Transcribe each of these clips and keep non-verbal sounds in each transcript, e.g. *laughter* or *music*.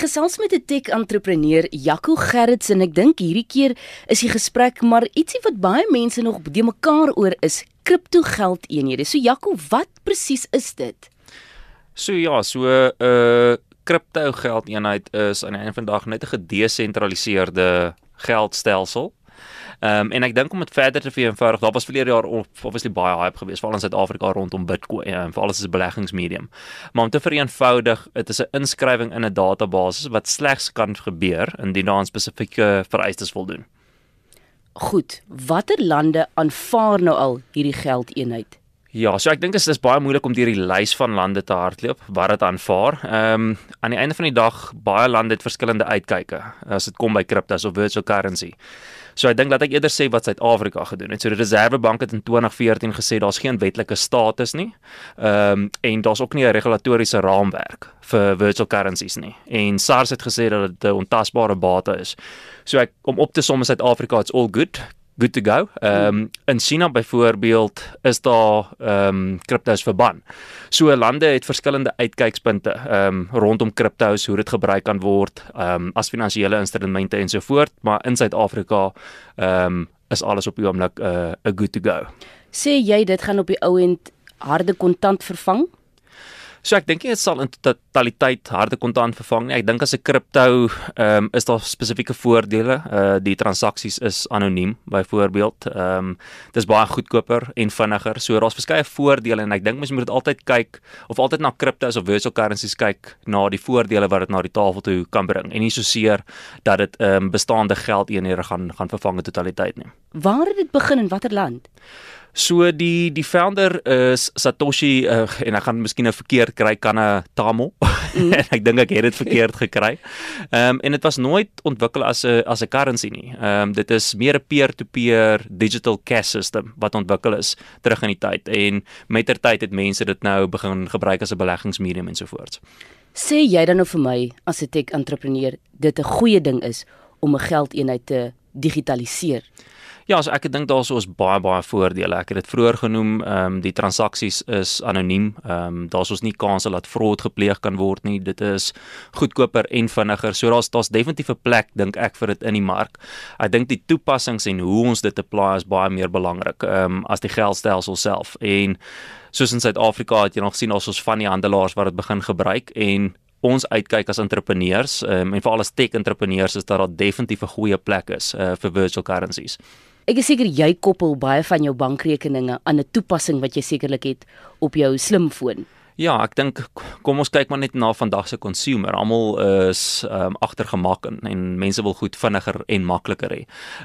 gesels met 'n tech-entrepreneur, Jaco Gerrits en ek dink hierdie keer is die gesprek maar ietsie wat baie mense nog de mekaar oor is, kriptogeld eenhede. So Jaco, wat presies is dit? So ja, so 'n uh, kriptogeld eenheid is aan die einde van die dag net 'n gedesentraliseerde geldstelsel Ehm um, en ek dink om dit verder te vereenvoudig, daar was verlede jaar obviously baie hype geweest veral in Suid-Afrika rondom Bitcoin en um, veral as 'n beleggingsmedium. Maar om te vereenvoudig, dit is 'n inskrywing in 'n database wat slegs kan gebeur indien daar 'n spesifieke vereistes voldoen. Goed, watter lande aanvaar nou al hierdie geldeenheid? Ja, so ek dink dit is baie moeilik om deur die lys van lande te hardloop wat dit aanvaar. Ehm um, aan die einde van die dag baie lande het verskillende uitkyke as dit kom by cryptos of virtual currency. So ek dink dat ek eerder sê wat Suid-Afrika gedoen het. So die Reservebank het in 2014 gesê daar's geen wetlike status nie. Ehm um, en daar's ook nie 'n regulatoriese raamwerk vir virtual currencies nie. En SARS het gesê dat dit 'n ontasbare bate is. So ek om op te som in Suid-Afrika it's all good good to go. Ehm um, in China byvoorbeeld is daar ehm um, kriptos verban. So lande het verskillende uitkykspunte ehm um, rondom kriptos, hoe dit gebruik kan word ehm um, as finansiële instrumente en so voort, maar in Suid-Afrika ehm um, is alles op die oomblik 'n uh, 'n good to go. Sê jy dit gaan op die ou end harde kontant vervang? So ek dink dit sal in totaliteit harde kontant vervang nie. Ek dink as 'n kripto ehm um, is daar spesifieke voordele. Uh die transaksies is anoniem byvoorbeeld. Ehm um, dis baie goedkoper en vinniger. So daar's verskeie voordele en ek dink mens moet dit altyd kyk of altyd na kriptos of virtual currencies kyk na die voordele wat dit na die tafel toe kan bring en nie so seer dat dit ehm um, bestaande geldeenhede gaan gaan vervang in totaliteit nie. Waar het dit begin en watter land? So die die founder is Satoshi uh, en ek gaan miskien nou verkeerd kry kana Tamo. *laughs* Mm. ek dink ek het dit verkeerd gekry. Ehm um, en dit was nooit ontwikkel as 'n as 'n currency nie. Ehm um, dit is meer 'n peer-to-peer digital cash system wat ontwikkel is terug in die tyd en mettertyd het mense dit nou begin gebruik as 'n beleggingsmedium en so voort. Sê jy dan nou vir my as 'n tech-entrepreneur dit 'n goeie ding is om 'n geldeenheid te digitaliseer? Ja, so ek dink daar is baie baie voordele. Ek het dit vroeër genoem, ehm um, die transaksies is anoniem. Ehm um, daar's ons nie kans dat fraud gepleeg kan word nie. Dit is goedkoper en vinniger. So daar's daar's definitief 'n plek dink ek vir dit in die mark. Ek dink die toepassings en hoe ons dit apply is baie meer belangrik ehm um, as die geldstelsel self. En soos in Suid-Afrika het jy nog sien ons van die handelaars wat dit begin gebruik en ons uitkyk as entrepreneurs um, en veral as tech entrepreneurs is dat daar definitief 'n goeie plek is uh, vir virtual currencies. Ek is seker jy koppel baie van jou bankrekeninge aan 'n toepassing wat jy sekerlik het op jou slimfoon. Ja, ek dink kom ons kyk maar net na vandag se consumer. Almal is um, agter gemak en, en mense wil goed vinniger en makliker hê.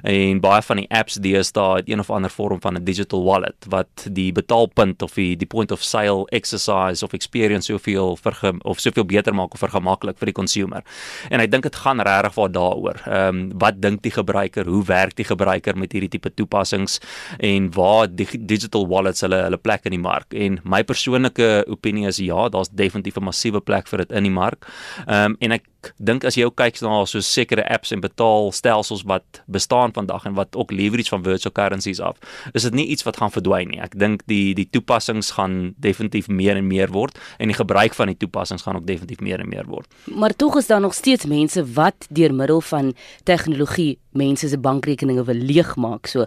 En baie van die apps deesdae het een of ander vorm van 'n digital wallet wat die betaalpunt of die die point of sale exercise of experience soveel vir of soveel beter maak of vergemaklik vir die consumer. En ek dink dit gaan regtig waar daaroor. Ehm um, wat dink die gebruiker? Hoe werk die gebruiker met hierdie tipe toepassings en waar die digital wallets hulle hulle plek in die mark? En my persoonlike opinie is ja, daar's definitief 'n massiewe plek vir dit in die mark. Ehm um, en ek dink as jy ook kyk na so sekere apps en betaalstelsels wat bestaan vandag en wat ook leverage van virtual currencies af, is dit nie iets wat gaan verdwyn nie. Ek dink die die toepassings gaan definitief meer en meer word en die gebruik van die toepassings gaan ook definitief meer en meer word. Maar tog is daar nog steeds mense wat deur middel van tegnologie mense se bankrekeninge wil leegmaak. So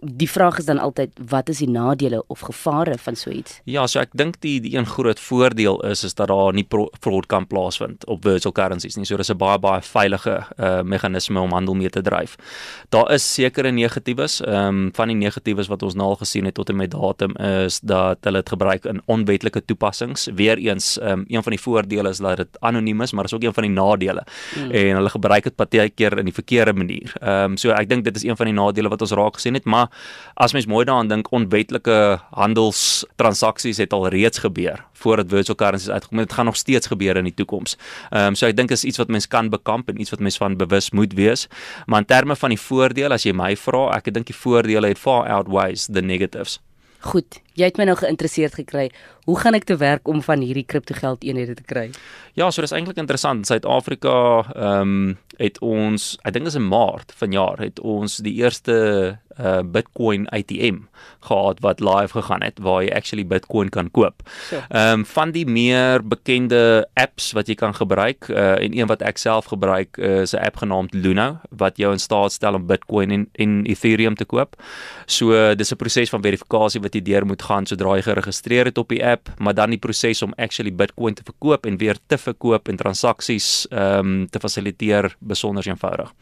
die vraag is dan altyd wat is die nadele of gevare van so iets? Ja, so ek dink die die een groot voordeel is is dat daar nie fraud kan plaasvind op virtual currencies nie. So dis 'n baie baie veilige uh, meganisme om handel mee te dryf. Daar is sekere negatiewes. Ehm um, van die negatiewes wat ons nou al gesien het tot en met datum is dat hulle dit gebruik in onwetlike toepassings. Weereens ehm um, een van die voordele is dat dit anoniem is, maar is ook een van die nadele. Mm. En hulle gebruik dit baie keer in die verkeerde manier. Ehm um, so ek dink dit is een van die nadele wat ons raak gesien het, maar as mens mooi daaraan dink, onwetlike handelstransaksies het al reeds gebeur voordat virtual currencies uitgekom het. Dit gaan nog steeds gebeur in die toekoms. Ehm um, so ek dink is iets wat mens kan bekamp en iets wat mens van bewus moet wees. Maar in terme van die voordele, as jy my vra, ek dink die voordele het far outweighs the negatives. Goed, jy het my nou geïnteresseerd gekry. Hoe gaan ek te werk om van hierdie kriptogeld eenhede te kry? Ja, so dis eintlik interessant. Suid-Afrika ehm um, het ons, ek dink dis in Maart vanjaar het ons die eerste uh Bitcoin ATM gehad wat live gegaan het waar jy actually Bitcoin kan koop. Ehm um, van die meer bekende apps wat jy kan gebruik uh en een wat ek self gebruik uh, is 'n app genaamd Luno wat jou in staat stel om Bitcoin en en Ethereum te koop. So uh, dis 'n proses van verifikasie wat jy deur moet gaan sodra jy geregistreer het op die app, maar dan die proses om actually Bitcoin te verkoop en weer te verkoop en transaksies ehm um, te fasiliteer besonder eenvoudig.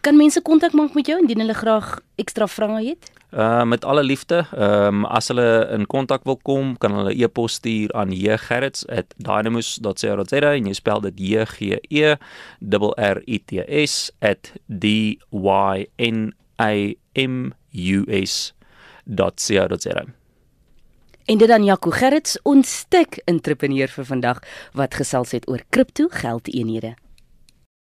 Kan mense kontak maak met jou indien hulle graag ekstra vrae het? Uh met alle liefde. Ehm um, as hulle in kontak wil kom, kan hulle e-pos stuur aan jgerrits@dynamos.co.za en jy spel dit J G E R I T S @d y n a m u s.co.za. En dit dan Jaco Gerrits, ons stuk entrepreneur vir vandag wat gesels het oor kripto geldeenhede.